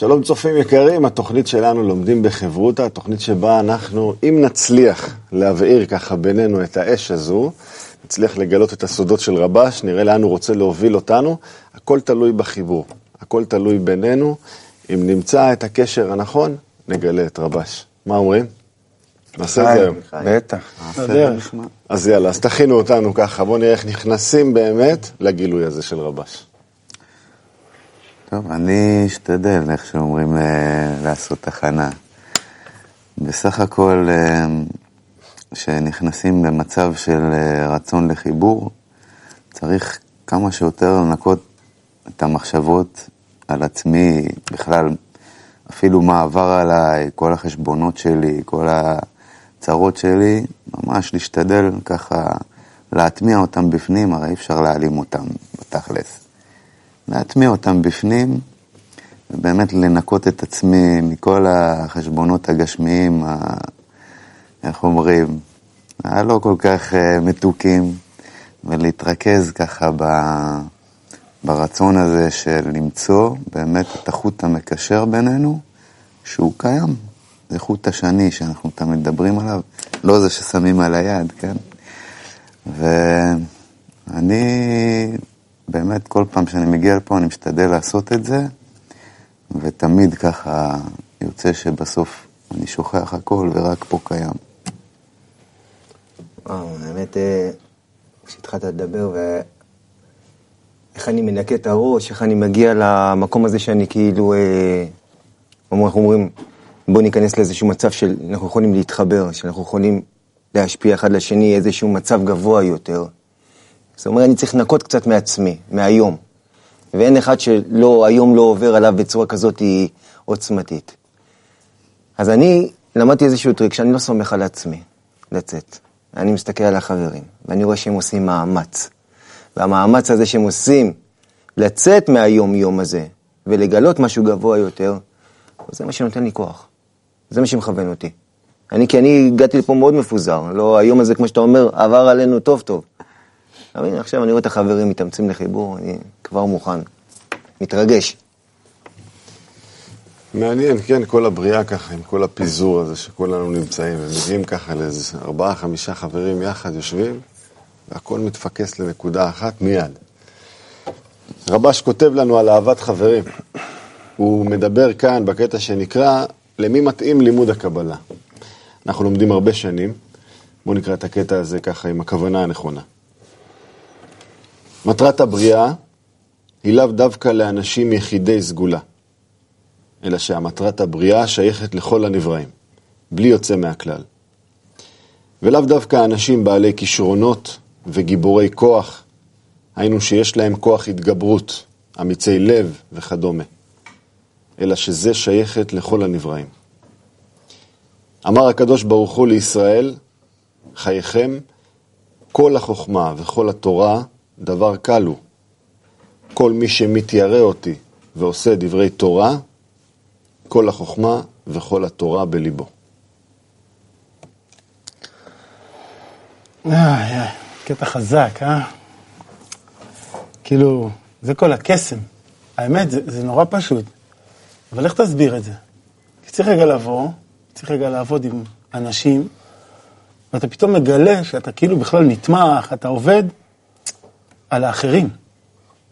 שלום צופים יקרים, התוכנית שלנו לומדים בחברותא, התוכנית שבה אנחנו, אם נצליח להבעיר ככה בינינו את האש הזו, נצליח לגלות את הסודות של רבש, נראה לאן הוא רוצה להוביל אותנו, הכל תלוי בחיבור, הכל תלוי בינינו. אם נמצא את הקשר הנכון, נגלה את רבש. מה אומרים? נעשה את זה היום. בטח. אז יאללה, אז תכינו אותנו ככה, בואו נראה איך נכנסים באמת לגילוי הזה של רבש. טוב, אני אשתדל, איך שאומרים, אה, לעשות תחנה. בסך הכל, אה, כשנכנסים למצב של אה, רצון לחיבור, צריך כמה שיותר לנקות את המחשבות על עצמי, בכלל, אפילו מה עבר עליי, כל החשבונות שלי, כל הצרות שלי, ממש להשתדל ככה להטמיע אותם בפנים, הרי אי אפשר להעלים אותם בתכלס. להטמיע אותם בפנים, ובאמת לנקות את עצמי מכל החשבונות הגשמיים, ה... איך אומרים, הלא כל כך uh, מתוקים, ולהתרכז ככה ב... ברצון הזה של למצוא באמת את החוט המקשר בינינו, שהוא קיים. זה חוט השני שאנחנו תמיד מדברים עליו, לא זה ששמים על היד, כן? ואני באמת, כל פעם שאני מגיע לפה אני משתדל לעשות את זה, ותמיד ככה יוצא שבסוף אני שוכח הכל ורק פה קיים. וואו, האמת, אה, כשהתחלת לדבר ואיך אני מנקה את הראש, איך אני מגיע למקום הזה שאני כאילו, אה, אנחנו אומרים, בואו ניכנס לאיזשהו מצב של אנחנו יכולים להתחבר, שאנחנו יכולים להשפיע אחד לשני, איזשהו מצב גבוה יותר. זאת אומרת, אני צריך לנקות קצת מעצמי, מהיום. ואין אחד שלא, היום לא עובר עליו בצורה כזאת עוצמתית. אז אני למדתי איזשהו טריק שאני לא סומך על עצמי לצאת. אני מסתכל על החברים, ואני רואה שהם עושים מאמץ. והמאמץ הזה שהם עושים לצאת מהיום-יום הזה ולגלות משהו גבוה יותר, זה מה שנותן לי כוח. זה מה שמכוון אותי. אני, כי אני הגעתי לפה מאוד מפוזר. לא, היום הזה, כמו שאתה אומר, עבר עלינו טוב טוב. אבל הנה, עכשיו אני רואה את החברים מתאמצים לחיבור, אני כבר מוכן, מתרגש. מעניין, כן, כל הבריאה ככה, עם כל הפיזור הזה שכולנו נמצאים, ומגיעים ככה לאיזה ארבעה, חמישה חברים יחד יושבים, והכל מתפקס לנקודה אחת מיד. רבש כותב לנו על אהבת חברים. הוא מדבר כאן בקטע שנקרא, למי מתאים לימוד הקבלה. אנחנו לומדים הרבה שנים, בואו נקרא את הקטע הזה ככה עם הכוונה הנכונה. מטרת הבריאה היא לאו דווקא לאנשים יחידי סגולה, אלא שהמטרת הבריאה שייכת לכל הנבראים, בלי יוצא מהכלל. ולאו דווקא אנשים בעלי כישרונות וגיבורי כוח, היינו שיש להם כוח התגברות, אמיצי לב וכדומה, אלא שזה שייכת לכל הנבראים. אמר הקדוש ברוך הוא לישראל, חייכם, כל החוכמה וכל התורה דבר קל הוא. כל מי שמתיירא אותי ועושה דברי תורה, כל החוכמה וכל התורה בליבו. איי, קטע חזק, אה? כאילו, זה כל הקסם. האמת, זה, זה נורא פשוט. אבל איך תסביר את זה? כי צריך רגע לבוא, צריך רגע לעבוד עם אנשים, ואתה פתאום מגלה שאתה כאילו בכלל נתמך, אתה עובד על האחרים.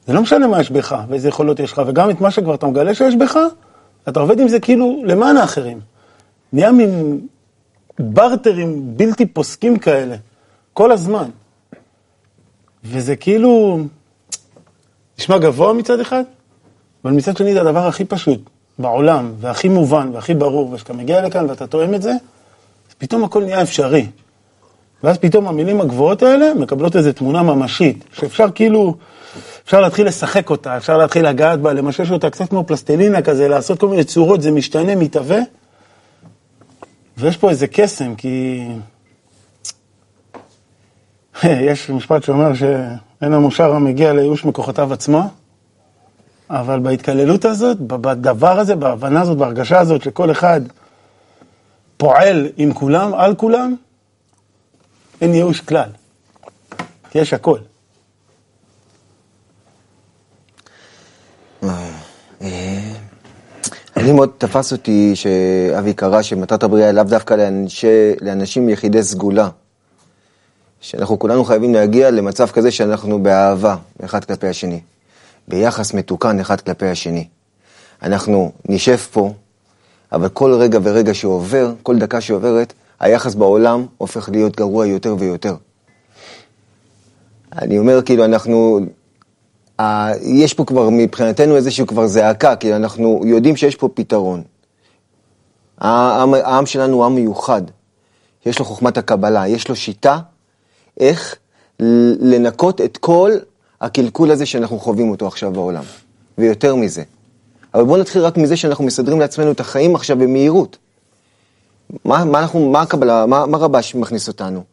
זה לא משנה מה יש בך ואיזה יכולות יש לך, וגם את מה שכבר אתה מגלה שיש בך, אתה עובד עם זה כאילו למען האחרים. נהיה מין ברטרים בלתי פוסקים כאלה, כל הזמן. וזה כאילו, נשמע גבוה מצד אחד, אבל מצד שני זה הדבר הכי פשוט בעולם, והכי מובן, והכי ברור, וכשאתה מגיע לכאן ואתה תואם את זה, פתאום הכל נהיה אפשרי. ואז פתאום המילים הגבוהות האלה מקבלות איזו תמונה ממשית, שאפשר כאילו, אפשר להתחיל לשחק אותה, אפשר להתחיל לגעת בה, למשש אותה קצת כמו פלסטלינה כזה, לעשות כל מיני צורות, זה משתנה, מתהווה. ויש פה איזה קסם, כי... יש משפט שאומר שאין המושר המגיע לייאוש מכוחותיו עצמו, אבל בהתקללות הזאת, בדבר הזה, בהבנה הזאת, בהרגשה הזאת שכל אחד פועל עם כולם, על כולם, אין ייאוש כלל, יש הכל. אני מאוד תפס אותי שאבי קרא שמטרת הבריאה לאו דווקא לאנשי, לאנשים יחידי סגולה. שאנחנו כולנו חייבים להגיע למצב כזה שאנחנו באהבה אחד כלפי השני, ביחס מתוקן אחד כלפי השני. אנחנו נשב פה, אבל כל רגע ורגע שעובר, כל דקה שעוברת, היחס בעולם הופך להיות גרוע יותר ויותר. אני אומר, כאילו, אנחנו... ה- יש פה כבר מבחינתנו איזשהו כבר זעקה, כי אנחנו יודעים שיש פה פתרון. העם, העם שלנו הוא עם מיוחד, יש לו חוכמת הקבלה, יש לו שיטה איך לנקות את כל הקלקול הזה שאנחנו חווים אותו עכשיו בעולם, ויותר מזה. אבל בואו נתחיל רק מזה שאנחנו מסדרים לעצמנו את החיים עכשיו במהירות. מה, מה, אנחנו, מה הקבלה, מה, מה רבש מכניס אותנו?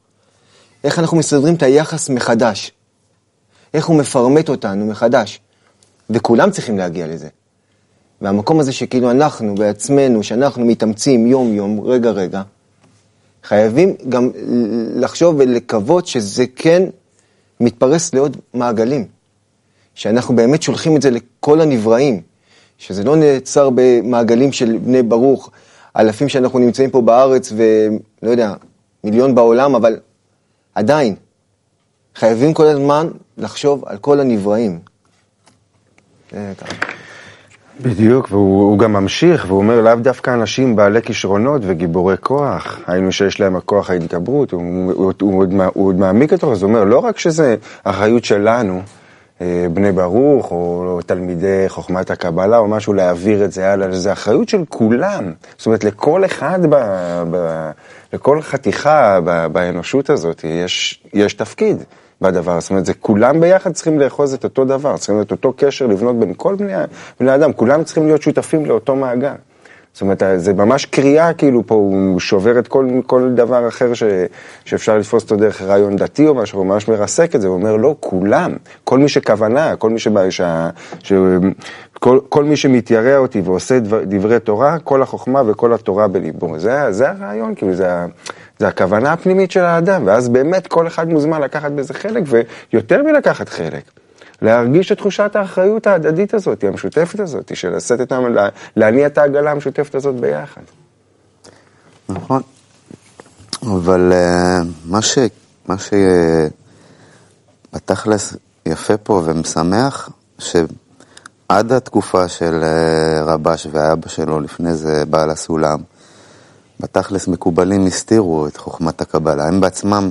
איך אנחנו מסדרים את היחס מחדש? איך הוא מפרמט אותנו מחדש? וכולם צריכים להגיע לזה. והמקום הזה שכאילו אנחנו בעצמנו, שאנחנו מתאמצים יום-יום, רגע-רגע, חייבים גם לחשוב ולקוות שזה כן מתפרס לעוד מעגלים. שאנחנו באמת שולחים את זה לכל הנבראים. שזה לא נעצר במעגלים של בני ברוך, אלפים שאנחנו נמצאים פה בארץ ולא יודע, מיליון בעולם, אבל עדיין, חייבים כל הזמן לחשוב על כל הנבראים. ככה. בדיוק, והוא הוא גם ממשיך, והוא אומר לאו דווקא אנשים בעלי כישרונות וגיבורי כוח, היינו שיש להם הכוח ההתגברות, הוא, הוא, הוא, עוד, מע- הוא עוד מעמיק אותו, אז הוא אומר לא רק שזה אחריות שלנו, אה, בני ברוך, או תלמידי חוכמת הקבלה, או משהו להעביר את זה הלאה, זה אחריות של כולם, זאת אומרת לכל אחד, ב, ב, לכל חתיכה ב, באנושות הזאת יש, יש תפקיד. בדבר, זאת אומרת, זה כולם ביחד צריכים לאחוז את אותו דבר, צריכים להיות אותו קשר לבנות בין כל בני, בני אדם, כולם צריכים להיות שותפים לאותו מעגל. זאת אומרת, זה ממש קריאה, כאילו, פה הוא שובר את כל, כל דבר אחר ש, שאפשר לתפוס אותו דרך רעיון דתי או משהו, הוא ממש מרסק את זה, הוא אומר, לא, כולם, כל מי שכוונה, כל מי, שבא, שה, ש, כל, כל מי שמתיירא אותי ועושה דבר, דברי תורה, כל החוכמה וכל התורה בליבו. זה, זה הרעיון, כאילו, זה, זה הכוונה הפנימית של האדם, ואז באמת כל אחד מוזמן לקחת בזה חלק, ויותר מלקחת חלק. להרגיש את תחושת האחריות ההדדית הזאת, המשותפת הזאת, של לשאת את העם, לה- להניע את העגלה המשותפת הזאת ביחד. נכון. אבל אה, מה ש... מה שבתכלס יפה פה ומשמח, שעד התקופה של אה, רבש והאבא שלו, לפני זה בעל הסולם, בתכלס מקובלים הסתירו את חוכמת הקבלה. הם בעצמם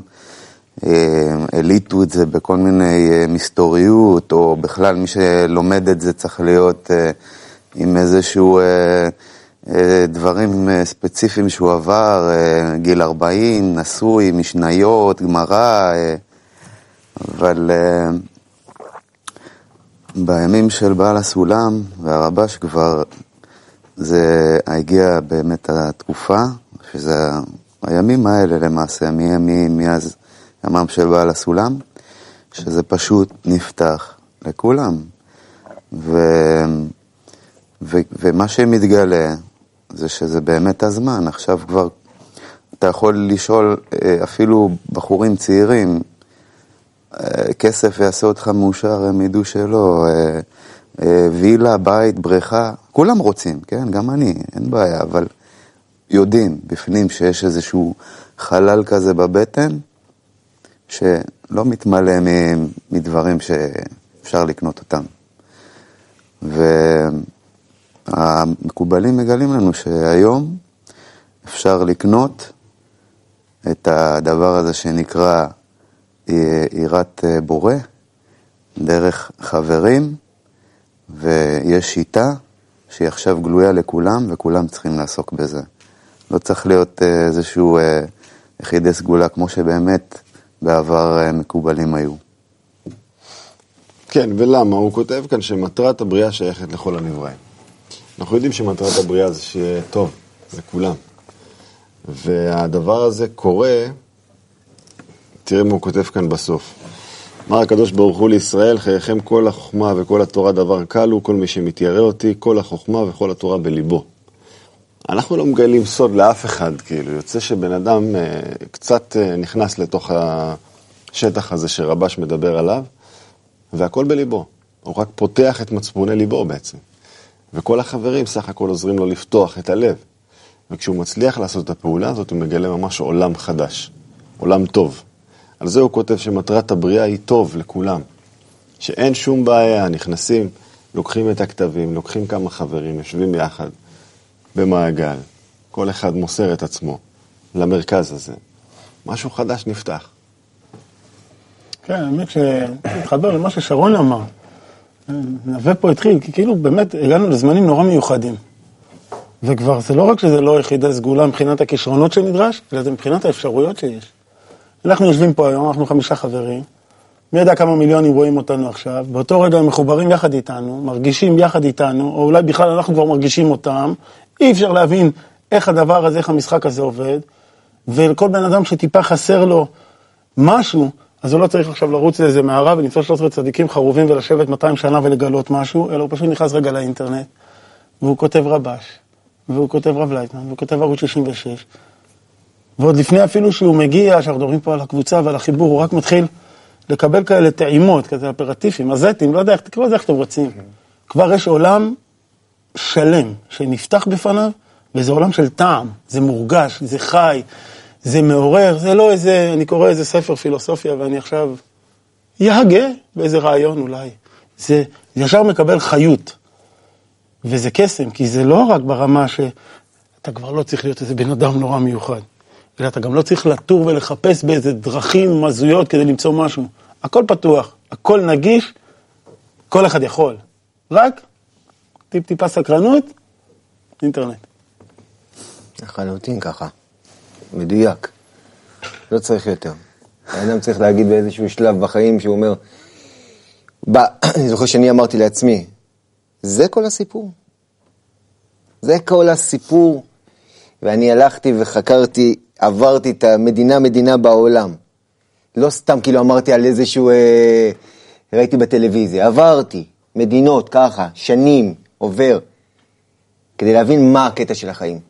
אה, הליטו את זה בכל מיני אה, מסתוריות, או בכלל מי שלומד את זה צריך להיות אה, עם איזשהו אה, אה, דברים אה, ספציפיים שהוא עבר, אה, גיל 40, נשוי, משניות, גמרא, אה, אבל אה, בימים של בעל הסולם והרבש כבר זה הגיע באמת התקופה, שזה הימים האלה למעשה, מאז ימם של בעל הסולם, שזה פשוט נפתח לכולם. ו, ו, ומה שמתגלה זה שזה באמת הזמן, עכשיו כבר אתה יכול לשאול אה, אפילו בחורים צעירים, אה, כסף יעשה אותך מאושר, הם ידעו שלא, אה, וילה, בית, בריכה, כולם רוצים, כן? גם אני, אין בעיה, אבל יודעים בפנים שיש איזשהו חלל כזה בבטן, שלא מתמלא מדברים שאפשר לקנות אותם. והמקובלים מגלים לנו שהיום אפשר לקנות את הדבר הזה שנקרא אה, יראת אה, בורא, דרך חברים, ויש שיטה שהיא עכשיו גלויה לכולם, וכולם צריכים לעסוק בזה. לא צריך להיות אה, איזשהו יחידי סגולה, כמו שבאמת בעבר אה, מקובלים היו. כן, ולמה? הוא כותב כאן שמטרת הבריאה שייכת לכל הנבראים. אנחנו יודעים שמטרת הבריאה זה שיהיה טוב לכולם. והדבר הזה קורה, תראה מה הוא כותב כאן בסוף. אמר הקדוש ברוך הוא לישראל, חייכם כל החוכמה וכל התורה דבר קל הוא, כל מי שמתיירא אותי, כל החוכמה וכל התורה בליבו. אנחנו לא מגלים סוד לאף אחד, כאילו, יוצא שבן אדם אה, קצת אה, נכנס לתוך השטח הזה שרבש מדבר עליו, והכל בליבו. הוא רק פותח את מצפוני ליבו בעצם. וכל החברים סך הכל עוזרים לו לפתוח את הלב. וכשהוא מצליח לעשות את הפעולה הזאת, הוא מגלה ממש עולם חדש, עולם טוב. על זה הוא כותב שמטרת הבריאה היא טוב לכולם. שאין שום בעיה, נכנסים, לוקחים את הכתבים, לוקחים כמה חברים, יושבים יחד במעגל, כל אחד מוסר את עצמו למרכז הזה. משהו חדש נפתח. כן, האמת שהתחבר למה ששרון אמר. נווה פה התחיל, כי כאילו באמת הגענו לזמנים נורא מיוחדים. וכבר זה לא רק שזה לא יחידה סגולה מבחינת הכישרונות שנדרש, אלא זה מבחינת האפשרויות שיש. אנחנו יושבים פה היום, אנחנו חמישה חברים, מי יודע כמה מיליונים רואים אותנו עכשיו, באותו רגע הם מחוברים יחד איתנו, מרגישים יחד איתנו, או אולי בכלל אנחנו כבר מרגישים אותם, אי אפשר להבין איך הדבר הזה, איך המשחק הזה עובד, ולכל בן אדם שטיפה חסר לו משהו, אז הוא לא צריך עכשיו לרוץ לאיזה מערה ולמצוא 13 צדיקים חרובים ולשבת 200 שנה ולגלות משהו, אלא הוא פשוט נכנס רגע לאינטרנט, והוא כותב רבש, והוא כותב רב לייטמן, והוא כותב ערוץ 66, ועוד לפני אפילו שהוא מגיע, שאנחנו מדברים פה על הקבוצה ועל החיבור, הוא רק מתחיל לקבל כאלה טעימות, כזה אפרטיפים, הזטים, לא יודע איך, תקראו לזה איך אתם רוצים. כבר יש עולם שלם שנפתח בפניו, וזה עולם של טעם, זה מורגש, זה חי, זה מעורר, זה לא איזה, אני קורא איזה ספר פילוסופיה ואני עכשיו יהגה באיזה רעיון אולי. זה ישר מקבל חיות. וזה קסם, כי זה לא רק ברמה שאתה כבר לא צריך להיות איזה בן אדם נורא מיוחד, אלא אתה גם לא צריך לטור ולחפש באיזה דרכים מזויות כדי למצוא משהו. הכל פתוח, הכל נגיש, כל אחד יכול. רק טיפ-טיפה סקרנות, אינטרנט. לחלוטין ככה. מדויק. לא צריך יותר. האדם צריך להגיד באיזשהו שלב בחיים שהוא אומר, אני זוכר שאני אמרתי לעצמי, זה כל הסיפור. זה כל הסיפור. ואני הלכתי וחקרתי, עברתי את המדינה-מדינה בעולם. לא סתם כאילו אמרתי על איזשהו, אה, ראיתי בטלוויזיה, עברתי מדינות ככה, שנים, עובר, כדי להבין מה הקטע של החיים.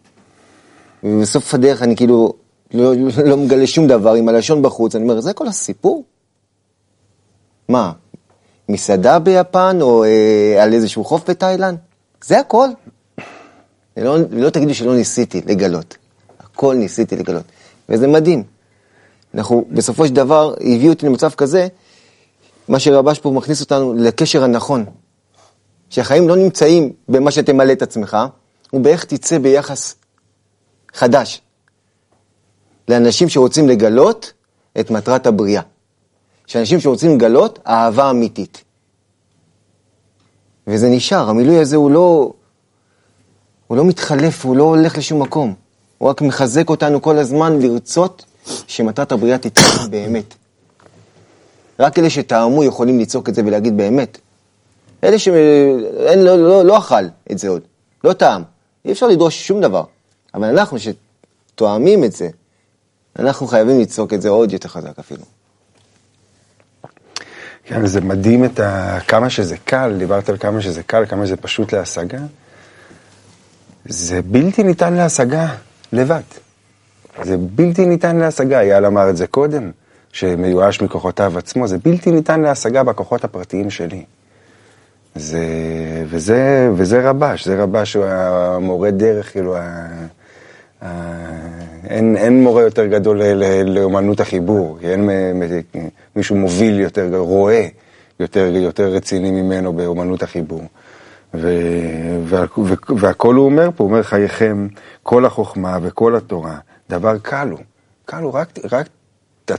ובסוף הדרך אני כאילו לא, לא מגלה שום דבר עם הלשון בחוץ, אני אומר, זה כל הסיפור? מה, מסעדה ביפן או אה, על איזשהו חוף בתאילנד? זה הכל. ולא, ולא תגידו שלא ניסיתי לגלות. הכל ניסיתי לגלות. וזה מדהים. אנחנו, בסופו של דבר, הביאו אותי למצב כזה, מה שרבש פה מכניס אותנו לקשר הנכון. שהחיים לא נמצאים במה שתמלא את עצמך, ובאיך תצא ביחס חדש לאנשים שרוצים לגלות את מטרת הבריאה. שאנשים שרוצים לגלות אהבה אמיתית. וזה נשאר, המילוי הזה הוא לא, הוא לא מתחלף, הוא לא הולך לשום מקום. הוא רק מחזק אותנו כל הזמן לרצות שמטרת הבריאה תתקיים באמת. רק אלה שטעמו יכולים לצעוק את זה ולהגיד באמת. אלה שאין, לא, לא, לא אכל את זה עוד, לא טעם. אי אפשר לדרוש שום דבר. אבל אנחנו שתואמים את זה, אנחנו חייבים לצעוק את זה עוד יותר חזק אפילו. כן, זה מדהים את ה... כמה שזה קל, דיברת על כמה שזה קל, כמה שזה פשוט להשגה. זה בלתי ניתן להשגה לבד. זה בלתי ניתן להשגה, אייל אמר את זה קודם, שמיואש מכוחותיו עצמו, זה בלתי ניתן להשגה בכוחות הפרטיים שלי. זה, וזה, וזה רבש, זה רבש שהוא המורה דרך, כאילו, ה, ה, אין, אין מורה יותר גדול לאומנות החיבור, כי אין מישהו מוביל יותר, רואה יותר, יותר רציני ממנו באומנות החיבור. ו, וה, והכל הוא אומר פה, הוא אומר חייכם, כל החוכמה וכל התורה, דבר קל הוא, קל הוא, רק, רק ת,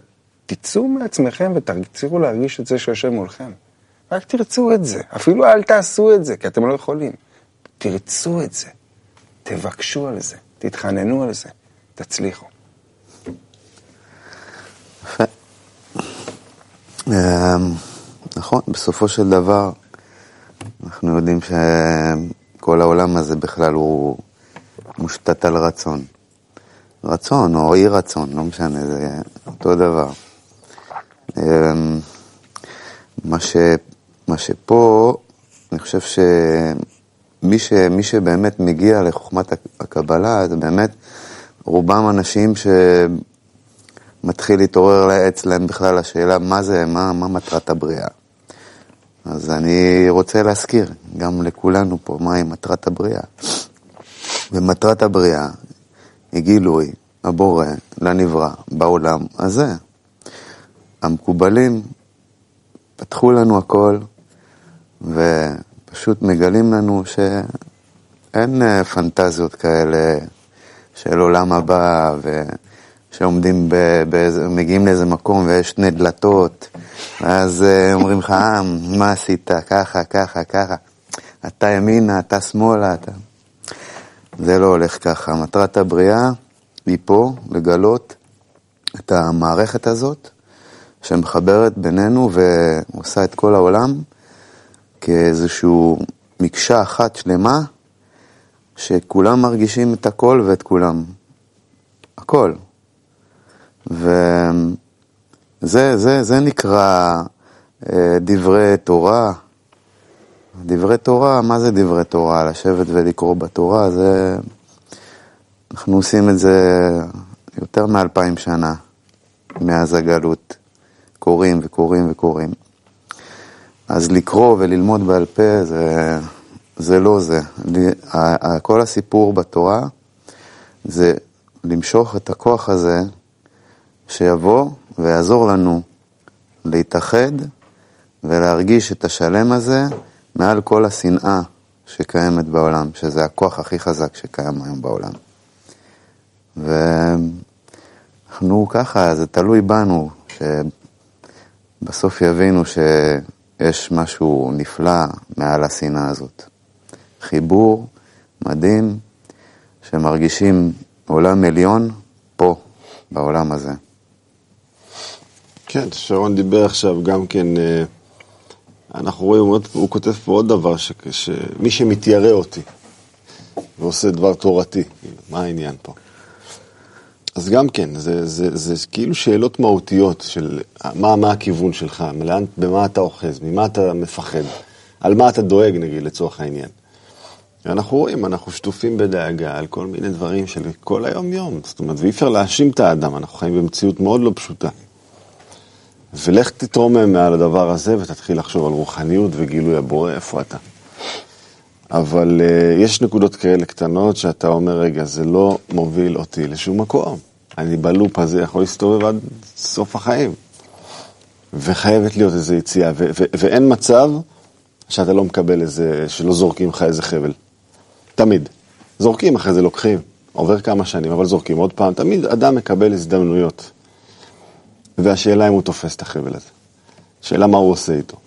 תצאו מעצמכם ותרצו להרגיש את זה שיושב מולכם. רק תרצו את זה, אפילו אל תעשו את זה, כי אתם לא יכולים. תרצו את זה, תבקשו על זה, תתחננו על זה, תצליחו. אמ, נכון, בסופו של דבר, אנחנו יודעים שכל העולם הזה בכלל הוא מושתת על רצון. רצון או אי רצון, לא משנה, זה אותו דבר. אמ, מה, ש, מה שפה, אני חושב שמי ש, שבאמת מגיע לחוכמת הקבלה, זה באמת רובם אנשים שמתחיל להתעורר אצלם בכלל השאלה מה זה, מה, מה מטרת הבריאה. אז אני רוצה להזכיר גם לכולנו פה מהי מטרת הבריאה. ומטרת הבריאה היא גילוי הבורא לנברא בעולם הזה. המקובלים פתחו לנו הכל ופשוט מגלים לנו שאין אה, פנטזיות כאלה של עולם הבא ושעומדים, באיזה, מגיעים לאיזה מקום ויש שני דלתות ואז אה, אומרים לך, אה, מה עשית? ככה, ככה, ככה. אתה ימינה, אתה שמאלה, אתה... זה לא הולך ככה. מטרת הבריאה היא פה לגלות את המערכת הזאת שמחברת בינינו ועושה את כל העולם כאיזושהי מקשה אחת שלמה שכולם מרגישים את הכל ואת כולם. הכל. וזה זה, זה נקרא אה, דברי תורה. דברי תורה, מה זה דברי תורה? לשבת ולקרוא בתורה, זה... אנחנו עושים את זה יותר מאלפיים שנה מאז הגלות. קוראים וקוראים וקוראים. אז לקרוא וללמוד בעל פה זה, זה לא זה. כל הסיפור בתורה זה למשוך את הכוח הזה שיבוא ויעזור לנו להתאחד ולהרגיש את השלם הזה מעל כל השנאה שקיימת בעולם, שזה הכוח הכי חזק שקיים היום בעולם. ואנחנו ככה, זה תלוי בנו, שבסוף יבינו שיש משהו נפלא מעל השנאה הזאת. חיבור מדהים, שמרגישים עולם עליון פה, בעולם הזה. כן, שרון דיבר עכשיו גם כן, אה, אנחנו רואים, הוא כותב פה עוד דבר, שמי שמתיירא אותי ועושה דבר תורתי, מה העניין פה? אז גם כן, זה, זה, זה, זה כאילו שאלות מהותיות של מה, מה הכיוון שלך, לאן, במה אתה אוחז, ממה אתה מפחד, על מה אתה דואג נגיד לצורך העניין. ואנחנו רואים, אנחנו שטופים בדאגה על כל מיני דברים של כל היום יום, זאת אומרת, ואי אפשר להאשים את האדם, אנחנו חיים במציאות מאוד לא פשוטה. ולך תתרומם מעל הדבר הזה ותתחיל לחשוב על רוחניות וגילוי הבורא, איפה אתה. אבל uh, יש נקודות כאלה קטנות שאתה אומר, רגע, זה לא מוביל אותי לשום מקום. אני בלופ הזה יכול להסתובב עד סוף החיים. וחייבת להיות איזו יציאה, ו- ו- ואין מצב שאתה לא מקבל איזה, שלא זורקים לך איזה חבל. תמיד. זורקים, אחרי זה לוקחים. עובר כמה שנים, אבל זורקים עוד פעם. תמיד אדם מקבל הזדמנויות. והשאלה אם הוא תופס את החבל הזה. שאלה מה הוא עושה איתו.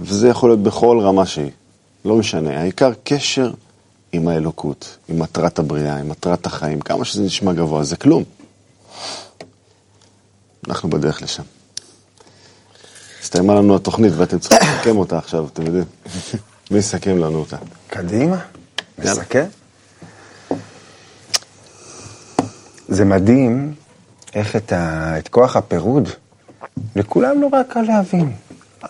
וזה יכול להיות בכל רמה שהיא. לא משנה, העיקר קשר עם האלוקות, עם מטרת הבריאה, עם מטרת החיים, כמה שזה נשמע גבוה, זה כלום. אנחנו בדרך לשם. הסתיימה לנו התוכנית ואתם צריכים לסכם אותה עכשיו, אתם יודעים. מי יסכם לנו אותה? קדימה, נסכם. זה מדהים איך את, ה... את כוח הפירוד, לכולם נורא קל להבין.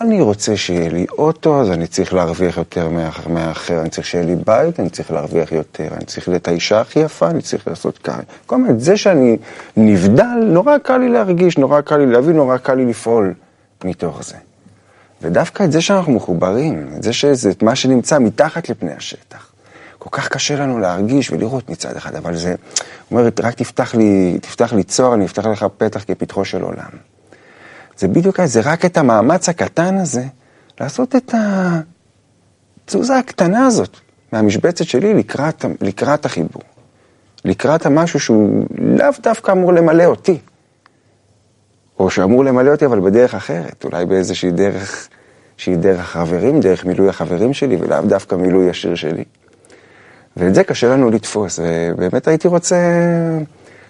אני רוצה שיהיה לי אוטו, אז אני צריך להרוויח יותר מהאחר, אני צריך שיהיה לי בית, אני צריך להרוויח יותר, אני צריך להיות האישה הכי יפה, אני צריך לעשות ככה. כל מיני, זה שאני נבדל, נורא קל לי להרגיש, נורא קל לי להבין, נורא קל לי לפעול מתוך זה. ודווקא את זה שאנחנו מחוברים, את זה שזה, את מה שנמצא מתחת לפני השטח. כל כך קשה לנו להרגיש ולראות מצד אחד, אבל זה, אומרת, רק תפתח לי, תפתח לי צוהר, אני אפתח לך פתח כפתחו של עולם. זה בדיוק זה רק את המאמץ הקטן הזה, לעשות את התזוזה הקטנה הזאת מהמשבצת שלי לקראת, לקראת החיבור. לקראת המשהו שהוא לאו דווקא אמור למלא אותי. או שאמור למלא אותי אבל בדרך אחרת, אולי באיזושהי דרך שהיא דרך החברים, דרך מילוי החברים שלי, ולאו דווקא מילוי השיר שלי. ואת זה קשה לנו לתפוס, ובאמת הייתי רוצה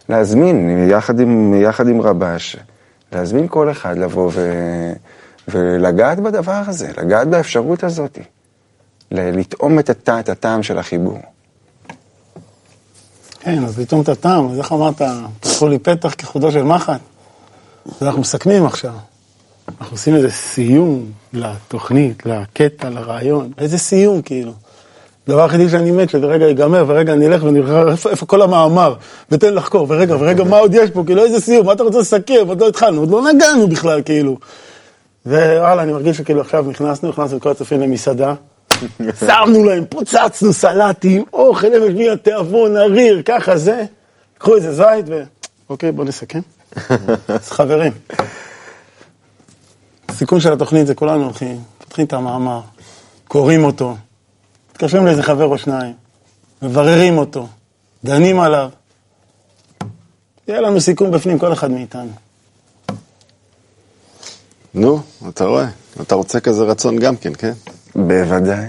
להזמין, יחד עם, יחד עם רבש, להזמין כל אחד לבוא ו... ולגעת בדבר הזה, לגעת באפשרות הזאת, לטעום את, הת... את הטעם של החיבור. כן, אז לטעום את הטעם, אז איך אמרת, פתחו לי פתח כחודו של מחט. אז אנחנו מסכמים עכשיו. אנחנו עושים איזה סיום לתוכנית, לקטע, לרעיון. איזה סיום, כאילו. הדבר היחידי שאני מת, שזה רגע ייגמר, ורגע אני אלך ונראה איפה, איפה כל המאמר, ותן לחקור, ורגע, ורגע, מה עוד יש פה, כאילו איזה סיום, מה אתה רוצה לסכם, עוד לא התחלנו, עוד לא נגענו בכלל, כאילו. ווואלה, אני מרגיש שכאילו עכשיו נכנסנו, הכנסנו את כל הצופים למסעדה. שמנו להם, פוצצנו סלטים, אוכל, נפש מי התיאבון, הריר, ככה זה. קחו איזה זית ו... אוקיי, בואו נסכם. אז חברים, הסיכום של התוכנית זה כולנו הולכים, פותחים את המאמר, קוראים אותו, מתקשרים לאיזה חבר או שניים, מבררים אותו, דנים עליו. יהיה לנו סיכום בפנים, כל אחד מאיתנו. נו, אתה רואה, אתה רוצה כזה רצון גם כן, כן? בוודאי.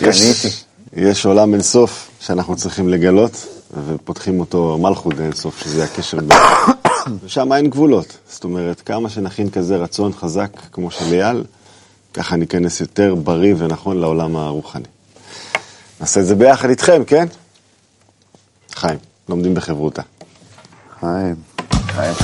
יש, יש עולם אינסוף שאנחנו צריכים לגלות, ופותחים אותו מלכות אינסוף, שזה הקשר בין... ושם אין גבולות. זאת אומרת, כמה שנכין כזה רצון חזק כמו של אייל, ככה ניכנס יותר בריא ונכון לעולם הרוחני. נעשה את זה ביחד איתכם, כן? חיים, לומדים בחברותה. חיים. חיים.